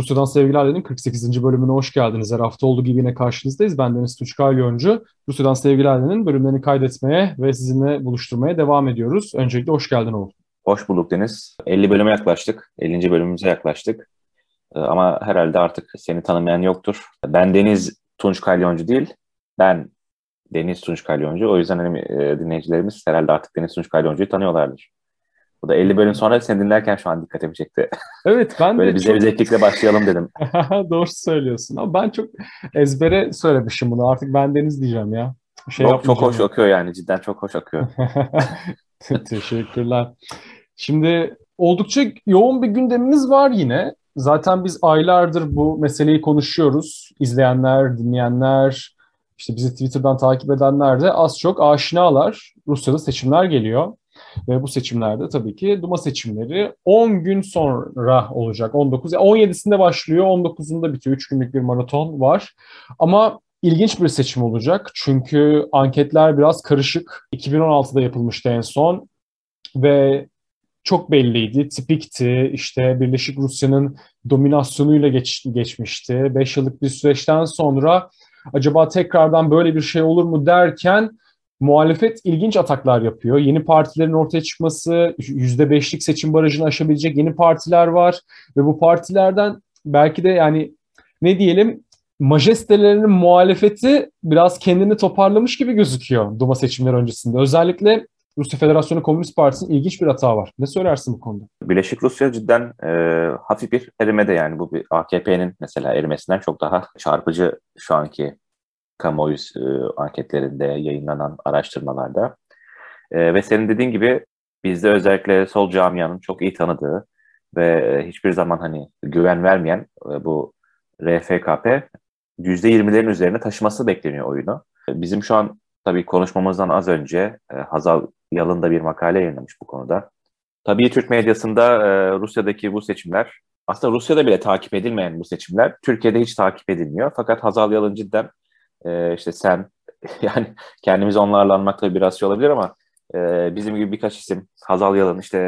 Rusya'dan Sevgiler'in 48. bölümüne hoş geldiniz. Her hafta olduğu gibi yine karşınızdayız. Ben Deniz Tunç Kalyoncu. Rusya'dan Sevgiler'in bölümlerini kaydetmeye ve sizinle buluşturmaya devam ediyoruz. Öncelikle hoş geldin Oğuz. Hoş bulduk Deniz. 50 bölüme yaklaştık. 50. bölümümüze yaklaştık. Ee, ama herhalde artık seni tanımayan yoktur. Ben Deniz Tunç Kalyoncu değil. Ben Deniz Tunç Kalyoncu. O yüzden hani, e, dinleyicilerimiz herhalde artık Deniz Tunç Kalyoncu'yu tanıyorlardır. Bu da 50 bölüm sonra seni dinlerken şu an dikkatimi çekti. Evet ben Böyle de bir çok... zevzeklikle başlayalım dedim. Doğru söylüyorsun ama ben çok ezbere söylemişim bunu. Artık ben Deniz diyeceğim ya. Şey çok, çok hoş akıyor yani cidden çok hoş akıyor. Teşekkürler. Şimdi oldukça yoğun bir gündemimiz var yine. Zaten biz aylardır bu meseleyi konuşuyoruz. İzleyenler, dinleyenler, işte bizi Twitter'dan takip edenler de az çok aşinalar. Rusya'da seçimler geliyor. Ve bu seçimlerde tabii ki Duma seçimleri 10 gün sonra olacak. 19 17'sinde başlıyor, 19'unda bitiyor. 3 günlük bir maraton var. Ama ilginç bir seçim olacak. Çünkü anketler biraz karışık. 2016'da yapılmıştı en son ve çok belliydi, tipikti. İşte Birleşik Rusya'nın dominasyonuyla geç, geçmişti. 5 yıllık bir süreçten sonra acaba tekrardan böyle bir şey olur mu derken muhalefet ilginç ataklar yapıyor. Yeni partilerin ortaya çıkması, %5'lik seçim barajını aşabilecek yeni partiler var ve bu partilerden belki de yani ne diyelim majestelerinin muhalefeti biraz kendini toparlamış gibi gözüküyor Duma seçimleri öncesinde. Özellikle Rusya Federasyonu Komünist Partisi'nin ilginç bir hata var. Ne söylersin bu konuda? Birleşik Rusya cidden e, hafif bir erimede yani bu bir AKP'nin mesela erimesinden çok daha çarpıcı şu anki kamuoyu e, anketlerinde yayınlanan araştırmalarda. E, ve senin dediğin gibi bizde özellikle sol camianın çok iyi tanıdığı ve hiçbir zaman hani güven vermeyen e, bu RFKP %20'lerin üzerine taşıması bekleniyor oyunu. Bizim şu an tabii konuşmamızdan az önce e, Hazal Yalın da bir makale yayınlamış bu konuda. Tabii Türk medyasında e, Rusya'daki bu seçimler, aslında Rusya'da bile takip edilmeyen bu seçimler Türkiye'de hiç takip edilmiyor. Fakat Hazal Yalın cidden e, işte sen yani kendimizi onlarla anmak da biraz şey olabilir ama e, bizim gibi birkaç isim Hazal Yalın işte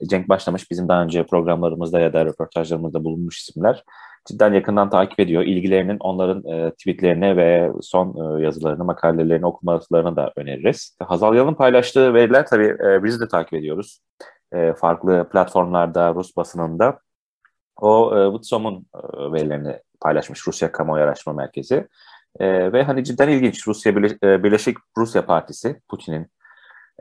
e, Cenk Başlamış bizim daha önce programlarımızda ya da röportajlarımızda bulunmuş isimler cidden yakından takip ediyor. İlgilerinin onların e, tweetlerini ve son e, yazılarını, makalelerini okumalarını da öneririz. Hazal Yalın paylaştığı veriler tabii e, biz de takip ediyoruz. E, farklı platformlarda, Rus basınında. O e, Vutsom'un e, verilerini paylaşmış Rusya Kamuoyu Araştırma Merkezi. E, ve hani cidden ilginç Rusya e, Birleşik Rusya Partisi, Putin'in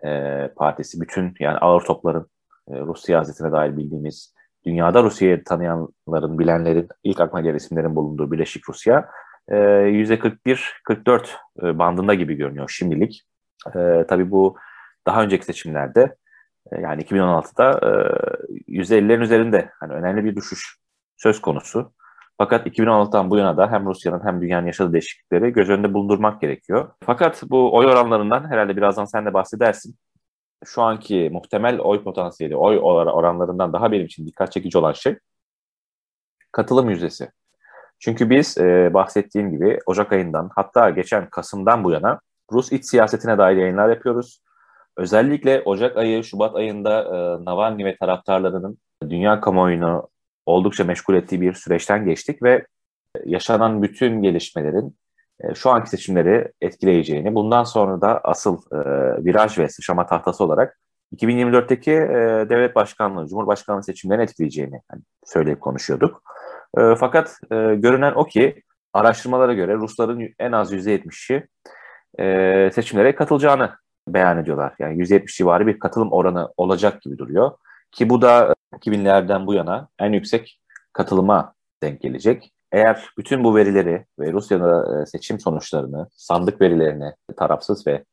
e, partisi, bütün yani ağır topların e, Rus siyasetine dair bildiğimiz, dünyada Rusya'yı tanıyanların, bilenlerin, ilk aklıma gelen isimlerin bulunduğu Birleşik Rusya, e, %41-44 e, bandında gibi görünüyor şimdilik. E, tabii bu daha önceki seçimlerde e, yani 2016'da e, %50'lerin üzerinde hani önemli bir düşüş söz konusu. Fakat 2016'dan bu yana da hem Rusya'nın hem dünyanın yaşadığı değişiklikleri göz önünde bulundurmak gerekiyor. Fakat bu oy oranlarından herhalde birazdan sen de bahsedersin. Şu anki muhtemel oy potansiyeli, oy oranlarından daha benim için dikkat çekici olan şey katılım yüzdesi. Çünkü biz e, bahsettiğim gibi Ocak ayından hatta geçen Kasım'dan bu yana Rus iç siyasetine dair yayınlar yapıyoruz. Özellikle Ocak ayı, Şubat ayında e, Navalny ve taraftarlarının dünya kamuoyunu oldukça meşgul ettiği bir süreçten geçtik ve yaşanan bütün gelişmelerin e, şu anki seçimleri etkileyeceğini, bundan sonra da asıl e, viraj ve sıçrama tahtası olarak 2024'teki e, devlet başkanlığı, cumhurbaşkanlığı seçimlerini etkileyeceğini söyleyip konuşuyorduk. E, fakat e, görünen o ki araştırmalara göre Rusların en az %70'i e, seçimlere katılacağını beyan ediyorlar. Yani %70 civarı bir katılım oranı olacak gibi duruyor. Ki bu da 2000'lerden bu yana en yüksek katılıma denk gelecek. Eğer bütün bu verileri ve Rusya'da e, seçim sonuçlarını, sandık verilerini tarafsız ve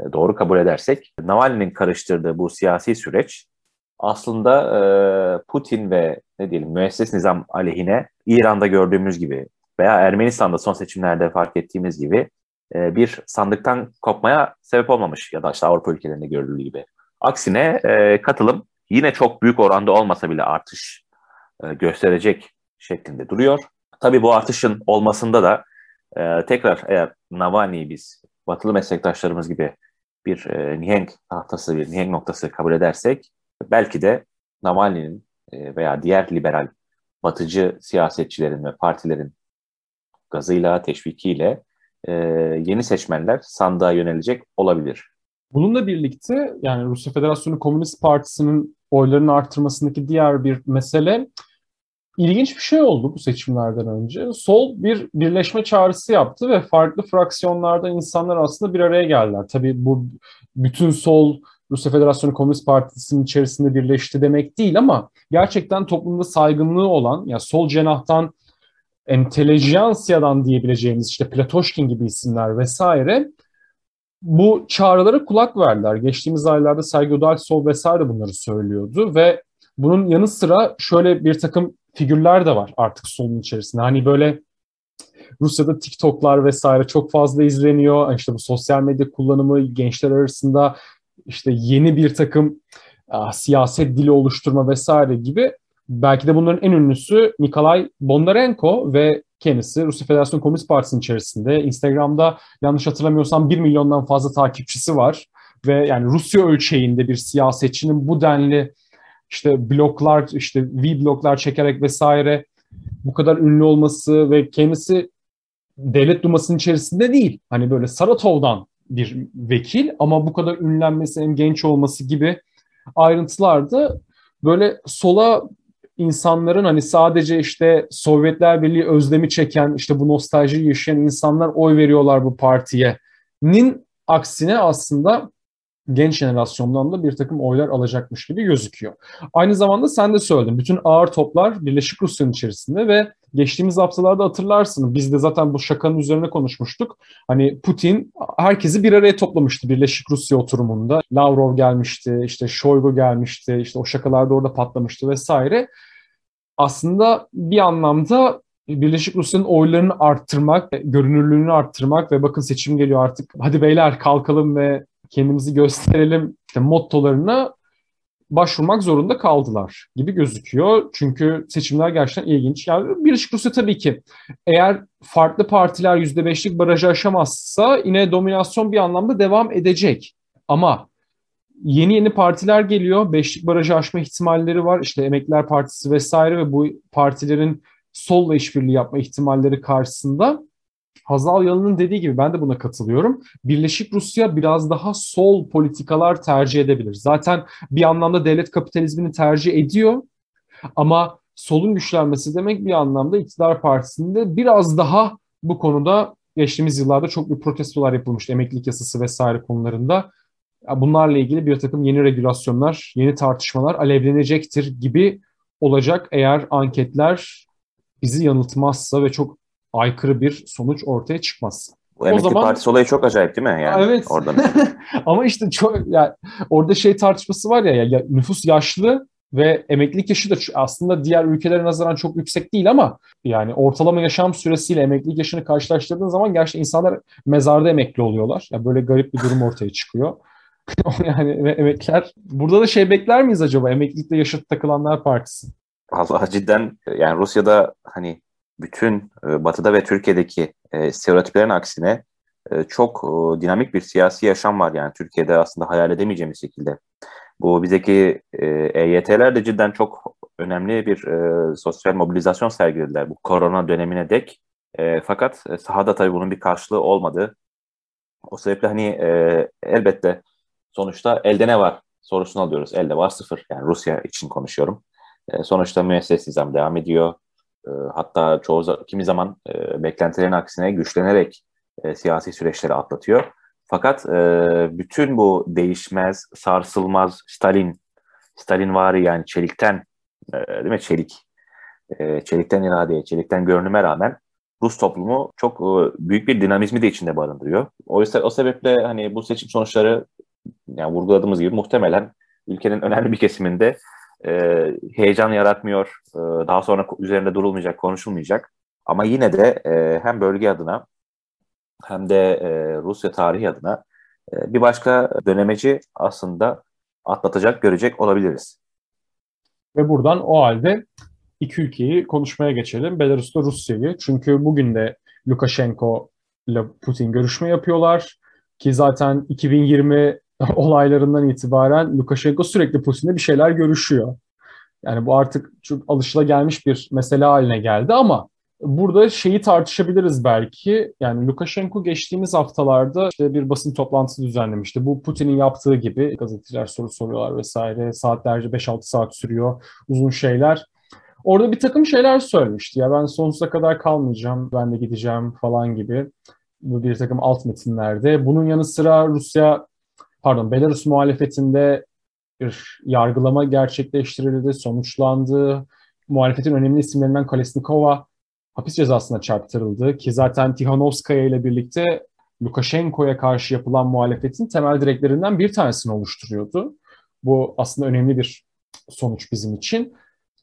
e, doğru kabul edersek, Navalny'nin karıştırdığı bu siyasi süreç aslında e, Putin ve ne diyelim müesses nizam aleyhine İran'da gördüğümüz gibi veya Ermenistan'da son seçimlerde fark ettiğimiz gibi bir sandıktan kopmaya sebep olmamış ya da işte Avrupa ülkelerinde görüldüğü gibi. Aksine katılım yine çok büyük oranda olmasa bile artış e, gösterecek şeklinde duruyor. Tabii bu artışın olmasında da e, tekrar eğer Navalny'yi biz batılı meslektaşlarımız gibi bir e, nihenk tahtası, bir nihenk noktası kabul edersek belki de Navalny'nin e, veya diğer liberal batıcı siyasetçilerin ve partilerin gazıyla, teşvikiyle e, yeni seçmenler sandığa yönelecek olabilir. Bununla birlikte yani Rusya Federasyonu Komünist Partisi'nin oylarını arttırmasındaki diğer bir mesele ilginç bir şey oldu bu seçimlerden önce. Sol bir birleşme çağrısı yaptı ve farklı fraksiyonlardan insanlar aslında bir araya geldiler. Tabii bu bütün sol Rusya Federasyonu Komünist Partisi'nin içerisinde birleşti demek değil ama gerçekten toplumda saygınlığı olan, ya sol cenahtan entelejansiyadan diyebileceğimiz işte Platoşkin gibi isimler vesaire bu çağrılara kulak verdiler. Geçtiğimiz aylarda Sergio Dalsol vesaire bunları söylüyordu ve bunun yanı sıra şöyle bir takım figürler de var artık solun içerisinde. Hani böyle Rusya'da TikTok'lar vesaire çok fazla izleniyor. İşte bu sosyal medya kullanımı gençler arasında işte yeni bir takım a, siyaset dili oluşturma vesaire gibi belki de bunların en ünlüsü Nikolay Bondarenko ve kendisi Rusya Federasyon Komünist Partisi'nin içerisinde. Instagram'da yanlış hatırlamıyorsam 1 milyondan fazla takipçisi var. Ve yani Rusya ölçeğinde bir siyasetçinin bu denli işte bloklar, işte V bloklar çekerek vesaire bu kadar ünlü olması ve kendisi devlet dumasının içerisinde değil. Hani böyle Saratov'dan bir vekil ama bu kadar ünlenmesi, hem genç olması gibi ayrıntılar da böyle sola insanların hani sadece işte Sovyetler Birliği özlemi çeken, işte bu nostalji yaşayan insanlar oy veriyorlar bu partiye. Nin aksine aslında genç jenerasyondan da bir takım oylar alacakmış gibi gözüküyor. Aynı zamanda sen de söyledin. Bütün ağır toplar Birleşik Rusya'nın içerisinde ve geçtiğimiz haftalarda hatırlarsın. Biz de zaten bu şakanın üzerine konuşmuştuk. Hani Putin herkesi bir araya toplamıştı Birleşik Rusya oturumunda. Lavrov gelmişti, işte Shoigu gelmişti, işte o şakalar da orada patlamıştı vesaire. Aslında bir anlamda Birleşik Rusya'nın oylarını arttırmak, görünürlüğünü arttırmak ve bakın seçim geliyor artık hadi beyler kalkalım ve kendimizi gösterelim işte mottolarına başvurmak zorunda kaldılar gibi gözüküyor. Çünkü seçimler gerçekten ilginç. Yani Birleşik Rusya tabii ki eğer farklı partiler %5'lik barajı aşamazsa yine dominasyon bir anlamda devam edecek. Ama yeni yeni partiler geliyor. Beşlik barajı aşma ihtimalleri var. İşte Emekliler Partisi vesaire ve bu partilerin solla işbirliği yapma ihtimalleri karşısında Hazal Yalın'ın dediği gibi ben de buna katılıyorum. Birleşik Rusya biraz daha sol politikalar tercih edebilir. Zaten bir anlamda devlet kapitalizmini tercih ediyor ama solun güçlenmesi demek bir anlamda iktidar partisinde biraz daha bu konuda geçtiğimiz yıllarda çok bir protestolar yapılmıştı. Emeklilik yasası vesaire konularında. Bunlarla ilgili bir takım yeni regülasyonlar, yeni tartışmalar alevlenecektir gibi olacak eğer anketler bizi yanıltmazsa ve çok aykırı bir sonuç ortaya çıkmaz. Bu emekli o zaman, partisi olayı çok acayip değil mi? Yani evet. Orada Ama işte çok yani orada şey tartışması var ya, ya nüfus yaşlı ve emeklilik yaşı da aslında diğer ülkelere nazaran çok yüksek değil ama yani ortalama yaşam süresiyle emeklilik yaşını karşılaştırdığın zaman gerçekten insanlar mezarda emekli oluyorlar. Ya yani böyle garip bir durum ortaya çıkıyor. yani ve emekliler burada da şey bekler miyiz acaba emeklilikte yaşıt takılanlar partisi? Allah cidden yani Rusya'da hani bütün e, Batı'da ve Türkiye'deki e, stereotiplerin aksine e, çok e, dinamik bir siyasi yaşam var yani Türkiye'de aslında hayal edemeyeceğimiz şekilde. Bu bizdeki e, EYT'ler de cidden çok önemli bir e, sosyal mobilizasyon sergilediler bu korona dönemine dek. E, fakat e, sahada tabii bunun bir karşılığı olmadı. O sebeple hani e, elbette sonuçta elde ne var sorusunu alıyoruz. Elde var sıfır. Yani Rusya için konuşuyorum. E, sonuçta müesses nizam devam ediyor. E, hatta çoğu kimi zaman e, beklentilerin aksine güçlenerek e, siyasi süreçleri atlatıyor. Fakat e, bütün bu değişmez, sarsılmaz Stalin, Stalin vari yani çelikten, e, değil mi çelik, e, çelikten iradeye, çelikten görünüme rağmen Rus toplumu çok e, büyük bir dinamizmi de içinde barındırıyor. O o sebeple hani bu seçim sonuçları yani vurguladığımız gibi muhtemelen ülkenin önemli bir kesiminde e, heyecan yaratmıyor. E, daha sonra üzerinde durulmayacak, konuşulmayacak. Ama yine de e, hem bölge adına hem de e, Rusya tarihi adına e, bir başka dönemeci aslında atlatacak, görecek olabiliriz. Ve buradan o halde iki ülkeyi konuşmaya geçelim. Belarus'ta Rusya'yı. Çünkü bugün de Lukashenko ile Putin görüşme yapıyorlar. Ki zaten 2020 olaylarından itibaren Lukashenko sürekli Putin'le bir şeyler görüşüyor. Yani bu artık çok alışılagelmiş bir mesele haline geldi ama burada şeyi tartışabiliriz belki. Yani Lukashenko geçtiğimiz haftalarda işte bir basın toplantısı düzenlemişti. Bu Putin'in yaptığı gibi gazeteciler soru soruyorlar vesaire. Saatlerce 5-6 saat sürüyor uzun şeyler. Orada bir takım şeyler söylemişti. Ya ben sonsuza kadar kalmayacağım, ben de gideceğim falan gibi bu bir takım alt metinlerde. Bunun yanı sıra Rusya, pardon Belarus muhalefetinde bir yargılama gerçekleştirildi, sonuçlandı. Muhalefetin önemli isimlerinden Kolesnikova hapis cezasına çarptırıldı ki zaten Tihanovskaya ile birlikte Lukashenko'ya karşı yapılan muhalefetin temel direklerinden bir tanesini oluşturuyordu. Bu aslında önemli bir sonuç bizim için.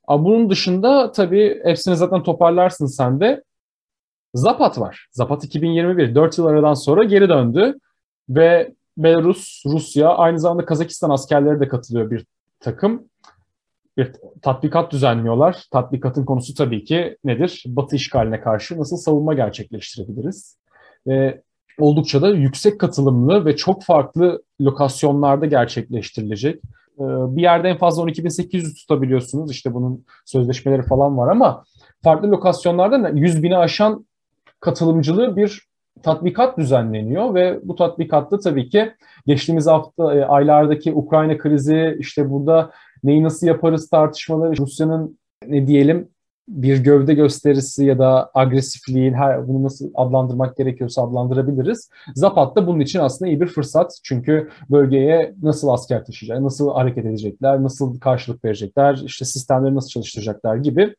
Ama bunun dışında tabii hepsini zaten toparlarsın sen de. Zapat var. Zapat 2021, 4 yıl aradan sonra geri döndü ve Belarus, Rusya, aynı zamanda Kazakistan askerleri de katılıyor bir takım. Bir tatbikat düzenliyorlar. Tatbikatın konusu tabii ki nedir? Batı işgaline karşı nasıl savunma gerçekleştirebiliriz? Ve oldukça da yüksek katılımlı ve çok farklı lokasyonlarda gerçekleştirilecek. Ee, bir yerde en fazla 12.800 tutabiliyorsunuz. İşte bunun sözleşmeleri falan var ama farklı lokasyonlarda 100 bini aşan katılımcılı bir tatbikat düzenleniyor ve bu tatbikatta tabii ki geçtiğimiz hafta e, aylardaki Ukrayna krizi işte burada neyi nasıl yaparız tartışmaları Rusya'nın ne diyelim bir gövde gösterisi ya da agresifliğin her bunu nasıl adlandırmak gerekiyorsa adlandırabiliriz. Zapat da bunun için aslında iyi bir fırsat. Çünkü bölgeye nasıl asker taşıyacak, nasıl hareket edecekler, nasıl karşılık verecekler, işte sistemleri nasıl çalıştıracaklar gibi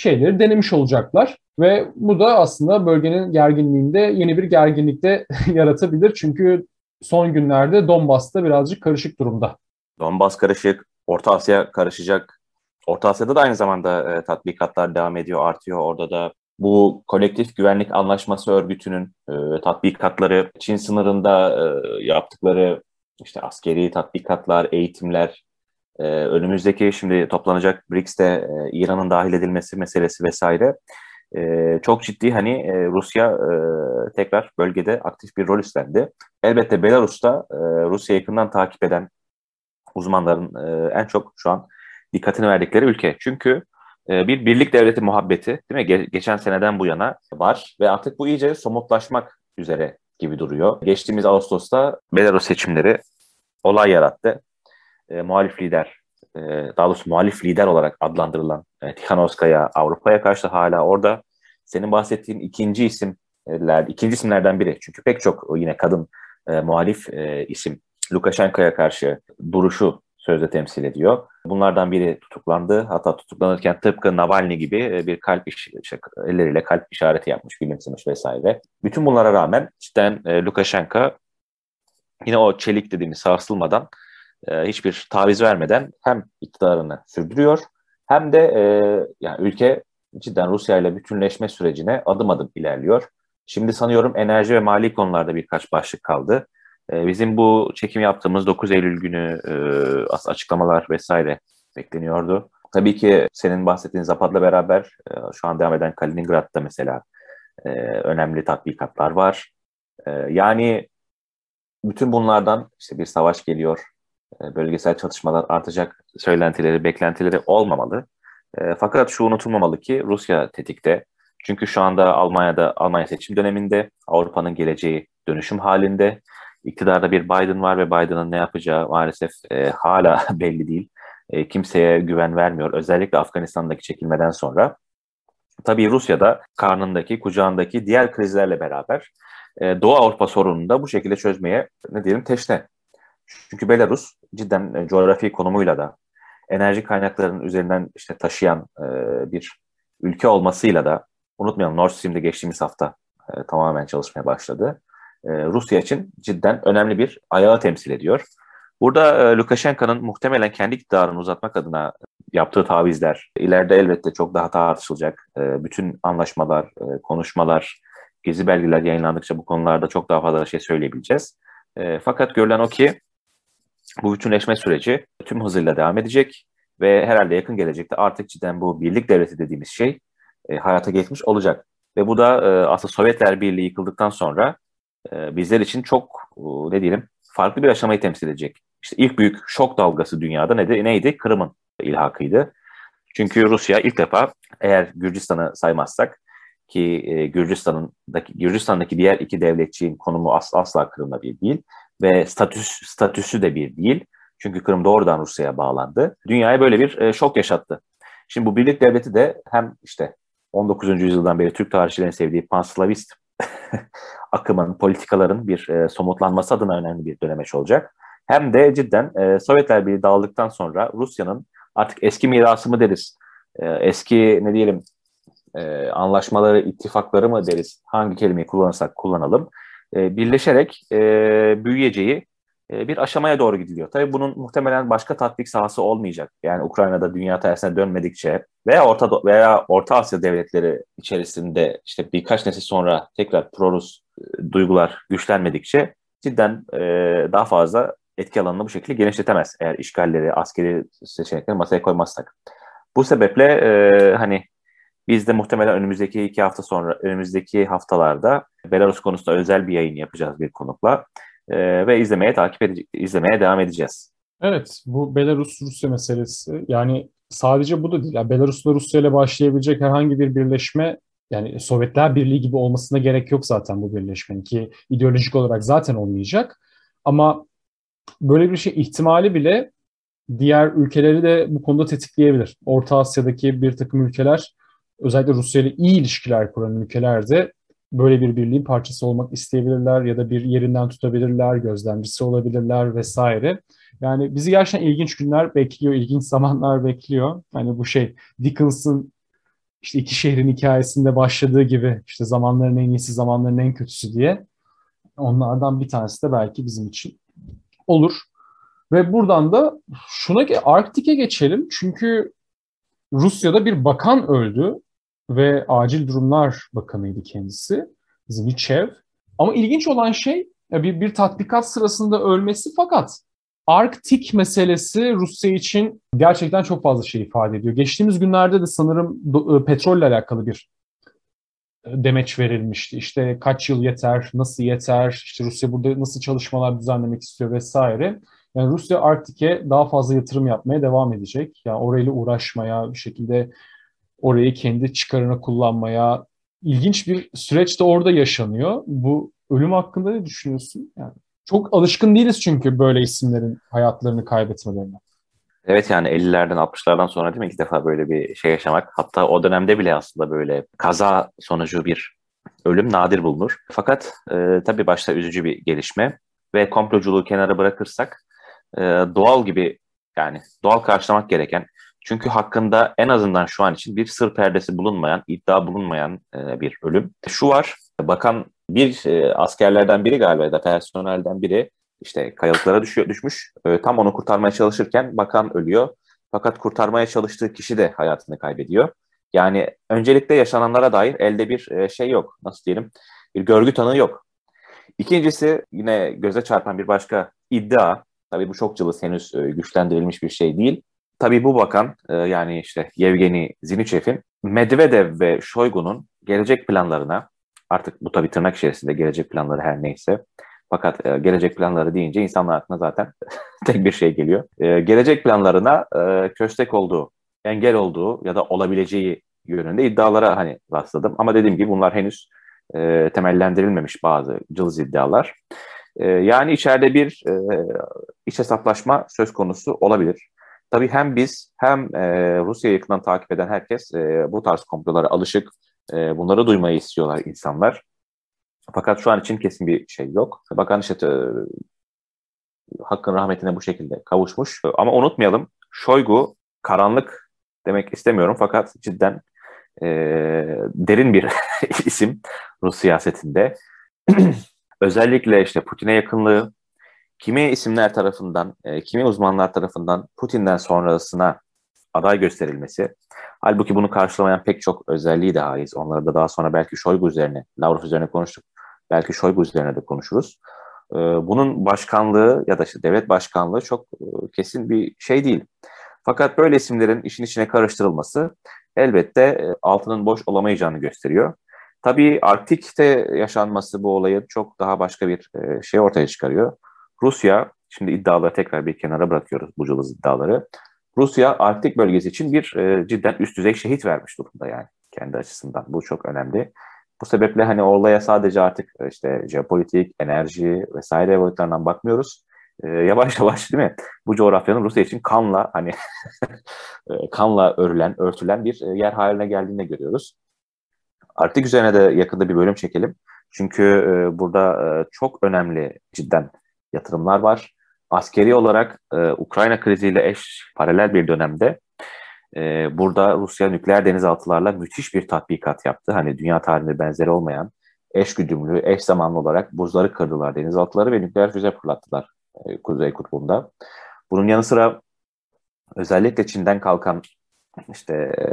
şeyleri denemiş olacaklar. Ve bu da aslında bölgenin gerginliğinde yeni bir gerginlikte yaratabilir. Çünkü son günlerde Donbas'ta birazcık karışık durumda. Donbas karışık, Orta Asya karışacak. Orta Asya'da da aynı zamanda e, tatbikatlar devam ediyor, artıyor. Orada da bu kolektif güvenlik anlaşması örgütünün e, tatbikatları, Çin sınırında e, yaptıkları işte askeri tatbikatlar, eğitimler, e, önümüzdeki şimdi toplanacak BRICS'te e, İran'ın dahil edilmesi meselesi vesaire e, çok ciddi hani e, Rusya e, tekrar bölgede aktif bir rol üstlendi. Elbette Belarus'ta e, Rusya yakından takip eden uzmanların e, en çok şu an dikkatini verdikleri ülke. Çünkü e, bir birlik devleti muhabbeti değil mi? Ge- geçen seneden bu yana var ve artık bu iyice somutlaşmak üzere gibi duruyor. Geçtiğimiz Ağustos'ta Belarus seçimleri olay yarattı. E, muhalif lider, e, daha doğrusu muhalif lider olarak adlandırılan e, Tikhanovskaya Avrupa'ya karşı hala orada. Senin bahsettiğin ikinci isimler, ikinci isimlerden biri. Çünkü pek çok yine kadın e, muhalif e, isim Lukashenko'ya karşı duruşu sözde temsil ediyor. Bunlardan biri tutuklandı. Hatta tutuklanırken tıpkı Navalny gibi e, bir kalp iş, şey, elleriyle kalp işareti yapmış, gülümsemiş vesaire. Bütün bunlara rağmen cidden e, Lukashenko yine o çelik dediğimiz sarsılmadan e, hiçbir taviz vermeden hem iktidarını sürdürüyor hem de e, yani ülke cidden Rusya ile bütünleşme sürecine adım adım ilerliyor. Şimdi sanıyorum enerji ve mali konularda birkaç başlık kaldı. E, bizim bu çekim yaptığımız 9 Eylül günü açıklamalar vesaire bekleniyordu. Tabii ki senin bahsettiğin Zapat'la beraber şu an devam eden Kaliningrad'da mesela önemli tatbikatlar var. Yani bütün bunlardan işte bir savaş geliyor, bölgesel çatışmalar artacak söylentileri, beklentileri olmamalı. E, fakat şu unutulmamalı ki Rusya tetikte. Çünkü şu anda Almanya'da Almanya seçim döneminde Avrupa'nın geleceği dönüşüm halinde. İktidarda bir Biden var ve Biden'ın ne yapacağı maalesef e, hala belli değil. E, kimseye güven vermiyor. Özellikle Afganistan'daki çekilmeden sonra. Tabii Rusya'da karnındaki, kucağındaki diğer krizlerle beraber e, Doğu Avrupa sorununu da bu şekilde çözmeye ne diyelim teşne. Çünkü Belarus cidden e, coğrafi konumuyla da enerji kaynaklarının üzerinden işte taşıyan e, bir ülke olmasıyla da unutmayalım Nord Stream'de geçtiğimiz hafta e, tamamen çalışmaya başladı. E, Rusya için cidden önemli bir ayağı temsil ediyor. Burada e, Lukashenko'nun muhtemelen kendi iktidarını uzatmak adına yaptığı tavizler ileride elbette çok daha tartışılacak. E, bütün anlaşmalar, e, konuşmalar, gezi belgeler yayınlandıkça bu konularda çok daha fazla şey söyleyebileceğiz. E, fakat görülen o ki bu bütünleşme süreci tüm hızıyla devam edecek ve herhalde yakın gelecekte artık cidden bu birlik devleti dediğimiz şey e, hayata geçmiş olacak. Ve bu da e, aslında Sovyetler Birliği yıkıldıktan sonra e, bizler için çok e, ne diyelim farklı bir aşamayı temsil edecek. İşte ilk büyük şok dalgası dünyada neydi? neydi? Kırım'ın ilhakıydı. Çünkü Rusya ilk defa eğer Gürcistan'ı saymazsak ki e, Gürcistan'daki Gürcistan'daki diğer iki devletçiğin konumu asla, asla Kırım'la bir değil ve statüs statüsü de bir değil. Çünkü Kırım doğrudan Rusya'ya bağlandı. Dünyaya böyle bir e, şok yaşattı. Şimdi bu birlik devleti de hem işte 19. yüzyıldan beri Türk tarihçilerin sevdiği panslavist akımın, politikaların bir e, somutlanması adına önemli bir dönemeç olacak. Hem de cidden e, Sovyetler Birliği dağıldıktan sonra Rusya'nın artık eski mirası mı deriz, e, eski ne diyelim e, anlaşmaları, ittifakları mı deriz, hangi kelimeyi kullanırsak kullanalım, e, birleşerek e, büyüyeceği e, bir aşamaya doğru gidiliyor. Tabii bunun muhtemelen başka tatbik sahası olmayacak. Yani Ukrayna'da dünya tersine dönmedikçe veya Orta veya Orta Asya devletleri içerisinde işte birkaç nesil sonra tekrar pro-Rus duygular güçlenmedikçe cidden daha fazla etki alanını bu şekilde genişletemez eğer işgalleri, askeri seçenekleri masaya koymazsak. Bu sebeple e, hani biz de muhtemelen önümüzdeki iki hafta sonra, önümüzdeki haftalarda Belarus konusunda özel bir yayın yapacağız bir konukla e, ve izlemeye takip edece- izlemeye devam edeceğiz. Evet, bu Belarus-Rusya meselesi yani sadece bu da değil. Yani Belarus'la Rusya ile başlayabilecek herhangi bir birleşme yani Sovyetler Birliği gibi olmasına gerek yok zaten bu birleşmenin ki ideolojik olarak zaten olmayacak. Ama böyle bir şey ihtimali bile diğer ülkeleri de bu konuda tetikleyebilir. Orta Asya'daki bir takım ülkeler özellikle Rusya ile iyi ilişkiler kuran ülkeler de böyle bir birliğin parçası olmak isteyebilirler ya da bir yerinden tutabilirler, gözlemcisi olabilirler vesaire. Yani bizi gerçekten ilginç günler bekliyor, ilginç zamanlar bekliyor. Hani bu şey Dickens'ın işte iki şehrin hikayesinde başladığı gibi işte zamanların en iyisi, zamanların en kötüsü diye. Onlardan bir tanesi de belki bizim için olur. Ve buradan da şuna Arktik'e geçelim. Çünkü Rusya'da bir bakan öldü ve Acil Durumlar Bakanıydı kendisi. Zvichev. Ama ilginç olan şey bir, bir tatbikat sırasında ölmesi fakat Arktik meselesi Rusya için gerçekten çok fazla şey ifade ediyor. Geçtiğimiz günlerde de sanırım e, petrolle alakalı bir e, demeç verilmişti. İşte kaç yıl yeter, nasıl yeter, işte Rusya burada nasıl çalışmalar düzenlemek istiyor vesaire. Yani Rusya Arktik'e daha fazla yatırım yapmaya devam edecek. Yani orayla uğraşmaya, bir şekilde orayı kendi çıkarına kullanmaya ilginç bir süreç de orada yaşanıyor. Bu ölüm hakkında ne düşünüyorsun? Yani çok alışkın değiliz çünkü böyle isimlerin hayatlarını kaybetmelerine. Evet yani 50'lerden 60'lardan sonra değil mi ilk defa böyle bir şey yaşamak. Hatta o dönemde bile aslında böyle kaza sonucu bir ölüm nadir bulunur. Fakat e, tabii başta üzücü bir gelişme ve komploculuğu kenara bırakırsak e, doğal gibi yani doğal karşılamak gereken çünkü hakkında en azından şu an için bir sır perdesi bulunmayan, iddia bulunmayan e, bir ölüm. Şu var, bakan bir e, askerlerden biri galiba ya da personelden biri işte kayalıklara düşüyor, düşmüş. E, tam onu kurtarmaya çalışırken bakan ölüyor. Fakat kurtarmaya çalıştığı kişi de hayatını kaybediyor. Yani öncelikle yaşananlara dair elde bir şey yok. Nasıl diyelim? Bir görgü tanığı yok. İkincisi yine göze çarpan bir başka iddia. Tabii bu çok cılız henüz güçlendirilmiş bir şey değil. Tabii bu bakan e, yani işte Yevgeni Zinichev'in Medvedev ve Shoigu'nun gelecek planlarına artık bu tabii tırnak içerisinde gelecek planları her neyse fakat e, gelecek planları deyince insanlar aklına zaten tek bir şey geliyor. E, gelecek planlarına köstek olduğu, engel olduğu ya da olabileceği yönünde iddialara hani rastladım. Ama dediğim gibi bunlar henüz temellendirilmemiş bazı cılız iddialar. yani içeride bir iç hesaplaşma söz konusu olabilir. Tabii hem biz hem e, Rusya'yı yakından takip eden herkes e, bu tarz komplolara alışık. E, bunları duymayı istiyorlar insanlar. Fakat şu an için kesin bir şey yok. Bakan işte e, hakkın rahmetine bu şekilde kavuşmuş. Ama unutmayalım Şoygu karanlık demek istemiyorum fakat cidden e, derin bir isim Rus siyasetinde. Özellikle işte Putin'e yakınlığı, kimi isimler tarafından, e, kimi uzmanlar tarafından Putin'den sonrasına aday gösterilmesi, halbuki bunu karşılamayan pek çok özelliği de haiz. Onları da daha sonra belki Şoygu üzerine, Lavrov üzerine konuştuk. Belki Şoygu üzerine de konuşuruz. E, bunun başkanlığı ya da işte devlet başkanlığı çok e, kesin bir şey değil. Fakat böyle isimlerin işin içine karıştırılması elbette e, altının boş olamayacağını gösteriyor. Tabii Arktik'te yaşanması bu olayı çok daha başka bir e, şey ortaya çıkarıyor. Rusya, şimdi iddiaları tekrar bir kenara bırakıyoruz bu cılız iddiaları. Rusya Arktik bölgesi için bir e, cidden üst düzey şehit vermiş durumda yani kendi açısından. Bu çok önemli. Bu sebeple hani olaya sadece artık e, işte jeopolitik, enerji vesaire boyutlarından bakmıyoruz. E, yavaş yavaş değil mi? Bu coğrafyanın Rusya için kanla hani e, kanla örülen, örtülen bir e, yer haline geldiğini görüyoruz. Arktik üzerine de yakında bir bölüm çekelim. Çünkü e, burada e, çok önemli cidden yatırımlar var. Askeri olarak e, Ukrayna kriziyle eş paralel bir dönemde e, burada Rusya nükleer denizaltılarla müthiş bir tatbikat yaptı. Hani dünya tarihinde benzeri olmayan eş güdümlü, eş zamanlı olarak buzları kırdılar denizaltıları ve nükleer füze fırlattılar e, Kuzey Kutbu'nda. Bunun yanı sıra özellikle Çin'den kalkan işte e,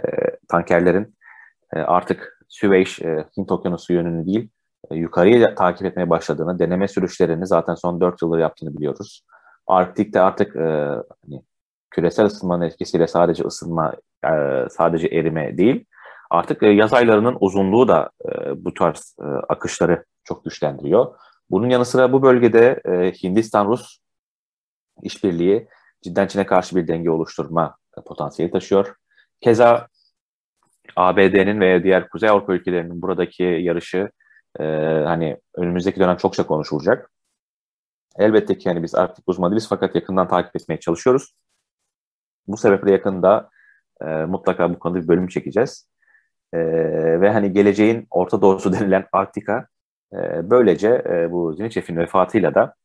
tankerlerin e, artık Süveyş, e, Hint Okyanusu yönünü değil, yukarıyı takip etmeye başladığını, deneme sürüşlerini zaten son 4 yıldır yaptığını biliyoruz. Arktik'te artık e, hani, küresel ısınmanın etkisiyle sadece ısınma, e, sadece erime değil, artık e, yaz aylarının uzunluğu da e, bu tarz e, akışları çok güçlendiriyor. Bunun yanı sıra bu bölgede e, Hindistan-Rus işbirliği cidden Çin'e karşı bir denge oluşturma potansiyeli taşıyor. Keza ABD'nin ve diğer Kuzey Avrupa ülkelerinin buradaki yarışı e, hani önümüzdeki dönem çokça konuşulacak. Elbette ki yani biz artık uzman değiliz fakat yakından takip etmeye çalışıyoruz. Bu sebeple yakında e, mutlaka bu konuda bir bölüm çekeceğiz. E, ve hani geleceğin Orta Doğusu denilen Arktika e, böylece e, bu Zinichev'in vefatıyla da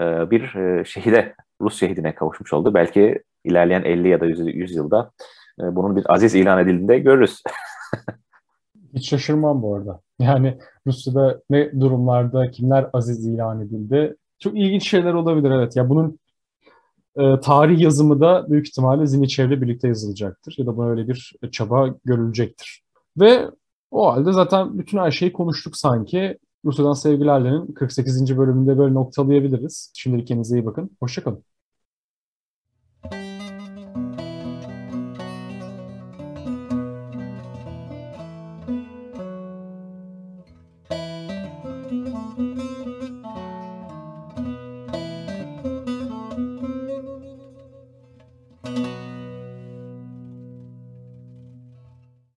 e, bir e, şehide, Rus şehidine kavuşmuş oldu. Belki ilerleyen 50 ya da 100, 100 yılda e, bunun bir aziz ilan edildiğinde görürüz. Hiç şaşırmam bu arada. Yani Rusya'da ne durumlarda kimler aziz ilan edildi. Çok ilginç şeyler olabilir evet. Ya bunun e, tarih yazımı da büyük ihtimalle Ziniçev'le birlikte yazılacaktır. Ya da böyle bir çaba görülecektir. Ve o halde zaten bütün her şeyi konuştuk sanki. Rusya'dan Sevgilerle'nin 48. bölümünde böyle noktalayabiliriz. Şimdilik kendinize iyi bakın. Hoşçakalın.